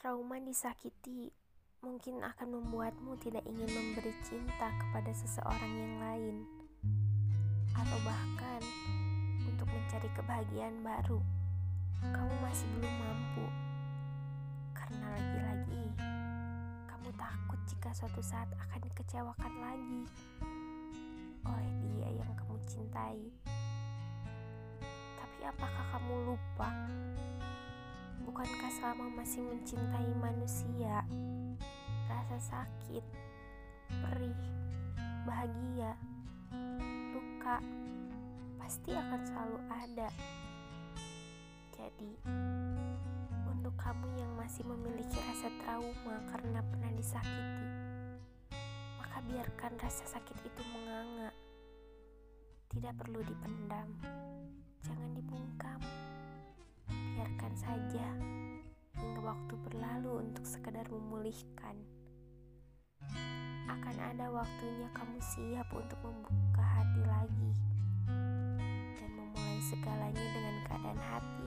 Trauma disakiti mungkin akan membuatmu tidak ingin memberi cinta kepada seseorang yang lain, atau bahkan untuk mencari kebahagiaan baru. Kamu masih belum mampu karena lagi-lagi kamu takut jika suatu saat akan dikecewakan lagi oleh dia yang kamu cintai. Tapi apakah kamu lupa? Bukankah selama masih mencintai manusia, rasa sakit, perih, bahagia, luka pasti akan selalu ada. Jadi, untuk kamu yang masih memiliki rasa trauma karena pernah disakiti, maka biarkan rasa sakit itu menganga. Tidak perlu dipendam, jangan dibungkam biarkan saja waktu berlalu untuk sekedar memulihkan. Akan ada waktunya kamu siap untuk membuka hati lagi dan memulai segalanya dengan keadaan hati